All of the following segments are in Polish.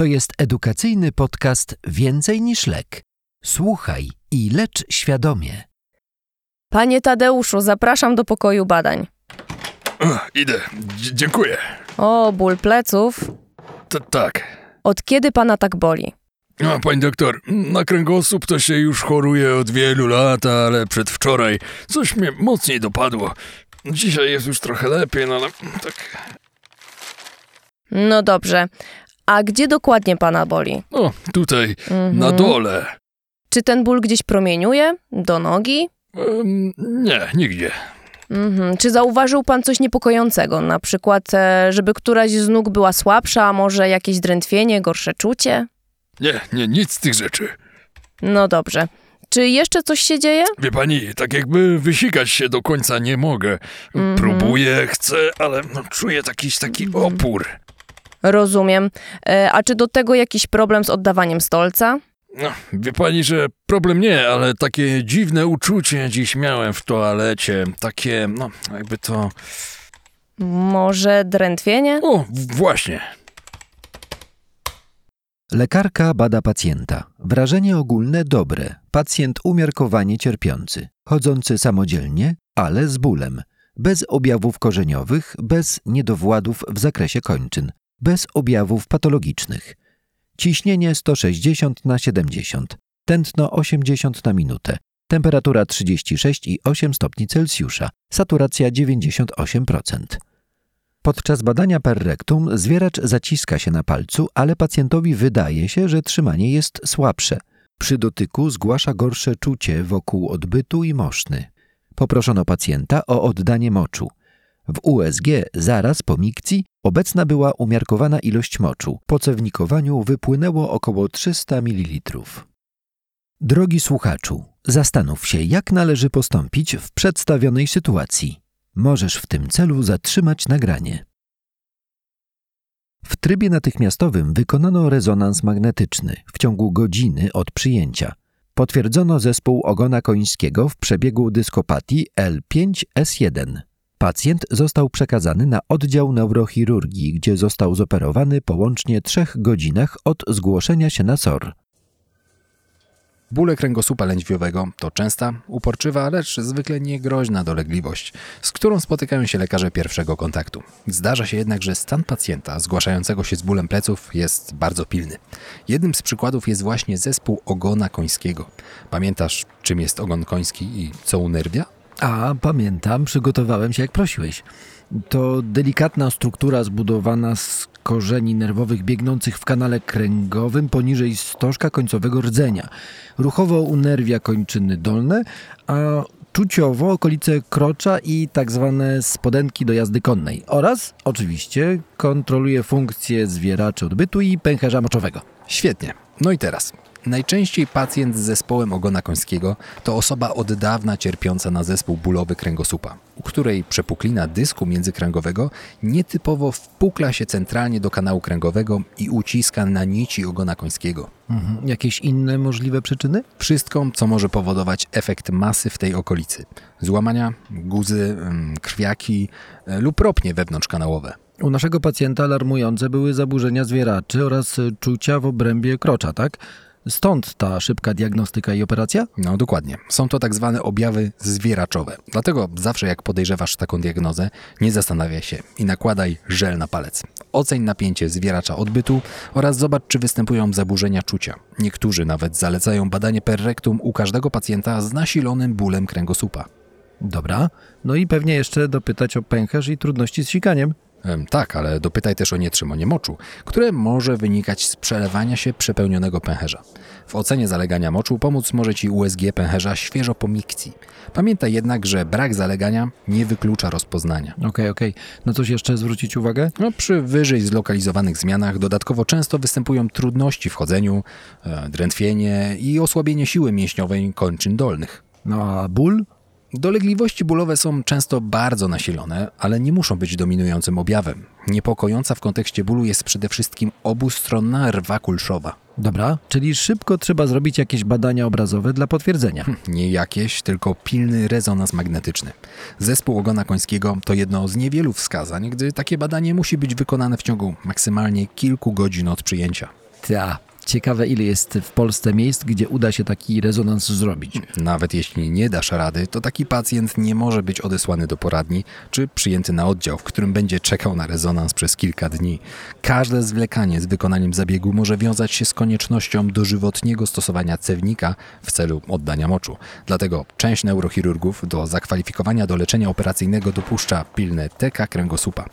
To jest edukacyjny podcast Więcej niż lek. Słuchaj i lecz świadomie. Panie Tadeuszu, zapraszam do pokoju badań. Ach, idę. Dzie- dziękuję. O, ból pleców. T- tak. Od kiedy pana tak boli? A, pani doktor, na kręgosłup to się już choruje od wielu lat, ale przedwczoraj coś mnie mocniej dopadło. Dzisiaj jest już trochę lepiej, no ale tak... No dobrze. A gdzie dokładnie pana boli? O, tutaj, Mhm. na dole. Czy ten ból gdzieś promieniuje? Do nogi? Em, nie, nigdzie. Mhm. Czy zauważył pan coś niepokojącego? Na przykład, e, żeby któraś z nóg była słabsza, a może jakieś drętwienie, gorsze czucie? Nie, nie, nic z tych rzeczy. No dobrze. Czy jeszcze coś się dzieje? Wie pani, tak jakby wysikać się do końca nie mogę. Mhm. Próbuję, chcę, ale no, czuję jakiś taki opór. Rozumiem. E, A czy do tego jakiś problem z oddawaniem stolca? No, wie pani, że problem nie, ale takie dziwne uczucie dziś miałem w toalecie. Takie, no, jakby to. Może drętwienie? O, właśnie. Lekarka bada pacjenta. Wrażenie ogólne dobre. Pacjent umiarkowanie cierpiący. Chodzący samodzielnie, ale z bólem. Bez objawów korzeniowych, bez niedowładów w zakresie kończyn. Bez objawów patologicznych. Ciśnienie 160 na 70. Tętno 80 na minutę. Temperatura 36,8 stopni Celsjusza. Saturacja 98%. Podczas badania per rectum zwieracz zaciska się na palcu, ale pacjentowi wydaje się, że trzymanie jest słabsze. Przy dotyku zgłasza gorsze czucie wokół odbytu i moszny. Poproszono pacjenta o oddanie moczu. W USG zaraz po mikcji obecna była umiarkowana ilość moczu. Po cewnikowaniu wypłynęło około 300 ml. Drogi słuchaczu, zastanów się, jak należy postąpić w przedstawionej sytuacji. Możesz w tym celu zatrzymać nagranie. W trybie natychmiastowym wykonano rezonans magnetyczny w ciągu godziny od przyjęcia. Potwierdzono zespół ogona końskiego w przebiegu dyskopatii L5S1. Pacjent został przekazany na oddział neurochirurgii, gdzie został zoperowany po łącznie trzech godzinach od zgłoszenia się na SOR. Bóle kręgosłupa lędźwiowego to częsta, uporczywa, lecz zwykle niegroźna dolegliwość, z którą spotykają się lekarze pierwszego kontaktu. Zdarza się jednak, że stan pacjenta zgłaszającego się z bólem pleców jest bardzo pilny. Jednym z przykładów jest właśnie zespół ogona końskiego. Pamiętasz, czym jest ogon koński i co unerwia? A, pamiętam, przygotowałem się jak prosiłeś. To delikatna struktura zbudowana z korzeni nerwowych biegnących w kanale kręgowym poniżej stożka końcowego rdzenia. Ruchowo unerwia kończyny dolne, a czuciowo okolice krocza i tak zwane spodenki do jazdy konnej. Oraz, oczywiście, kontroluje funkcje zwieraczy odbytu i pęcherza moczowego. Świetnie. No i teraz. Najczęściej pacjent z zespołem ogona końskiego to osoba od dawna cierpiąca na zespół bólowy kręgosłupa, u której przepuklina dysku międzykręgowego nietypowo wpukla się centralnie do kanału kręgowego i uciska na nici ogona końskiego. Mhm. Jakieś inne możliwe przyczyny? Wszystko, co może powodować efekt masy w tej okolicy. Złamania, guzy, ym, krwiaki y, lub ropnie wewnątrzkanałowe. U naszego pacjenta alarmujące były zaburzenia zwieraczy oraz czucia w obrębie krocza, tak? Stąd ta szybka diagnostyka i operacja? No dokładnie. Są to tak zwane objawy zwieraczowe. Dlatego zawsze jak podejrzewasz taką diagnozę, nie zastanawiaj się i nakładaj żel na palec. Oceń napięcie zwieracza odbytu oraz zobacz, czy występują zaburzenia czucia. Niektórzy nawet zalecają badanie per rectum u każdego pacjenta z nasilonym bólem kręgosłupa. Dobra. No i pewnie jeszcze dopytać o pęcherz i trudności z sikaniem. Tak, ale dopytaj też o nietrzymanie moczu, które może wynikać z przelewania się przepełnionego pęcherza. W ocenie zalegania moczu pomóc może Ci USG pęcherza świeżo po mikcji. Pamiętaj jednak, że brak zalegania nie wyklucza rozpoznania. Okej, okej. No coś jeszcze zwrócić uwagę? No, przy wyżej zlokalizowanych zmianach dodatkowo często występują trudności w chodzeniu, e, drętwienie i osłabienie siły mięśniowej kończyn dolnych. No a ból? Dolegliwości bólowe są często bardzo nasilone, ale nie muszą być dominującym objawem. Niepokojąca w kontekście bólu jest przede wszystkim obustronna rwa kulszowa. Dobra, czyli szybko trzeba zrobić jakieś badania obrazowe dla potwierdzenia. Nie jakieś, tylko pilny rezonans magnetyczny. Zespół ogona końskiego to jedno z niewielu wskazań, gdy takie badanie musi być wykonane w ciągu maksymalnie kilku godzin od przyjęcia. Ta. Ciekawe, ile jest w Polsce miejsc, gdzie uda się taki rezonans zrobić. Nawet jeśli nie dasz rady, to taki pacjent nie może być odesłany do poradni czy przyjęty na oddział, w którym będzie czekał na rezonans przez kilka dni. Każde zwlekanie z wykonaniem zabiegu może wiązać się z koniecznością dożywotniego stosowania cewnika w celu oddania moczu. Dlatego część neurochirurgów do zakwalifikowania do leczenia operacyjnego dopuszcza pilne TK kręgosłupa.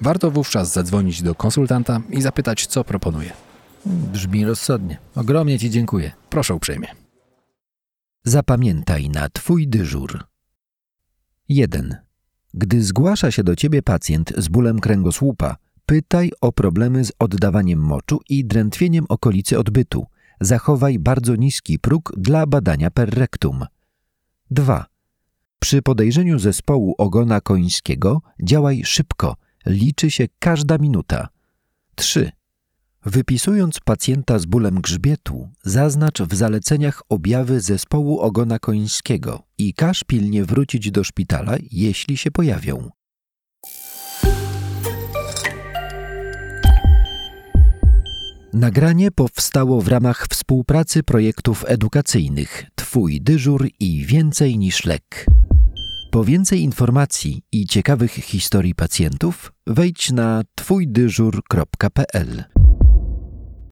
Warto wówczas zadzwonić do konsultanta i zapytać, co proponuje. Brzmi rozsądnie. Ogromnie Ci dziękuję. Proszę uprzejmie. Zapamiętaj na Twój dyżur. 1. Gdy zgłasza się do Ciebie pacjent z bólem kręgosłupa, pytaj o problemy z oddawaniem moczu i drętwieniem okolicy odbytu. Zachowaj bardzo niski próg dla badania per rectum. 2. Przy podejrzeniu zespołu ogona końskiego działaj szybko, liczy się każda minuta. 3. Wypisując pacjenta z bólem grzbietu, zaznacz w zaleceniach objawy zespołu ogona końskiego i każ pilnie wrócić do szpitala, jeśli się pojawią. Nagranie powstało w ramach współpracy projektów edukacyjnych Twój dyżur i więcej niż lek. Po więcej informacji i ciekawych historii pacjentów wejdź na twójdyżur.pl.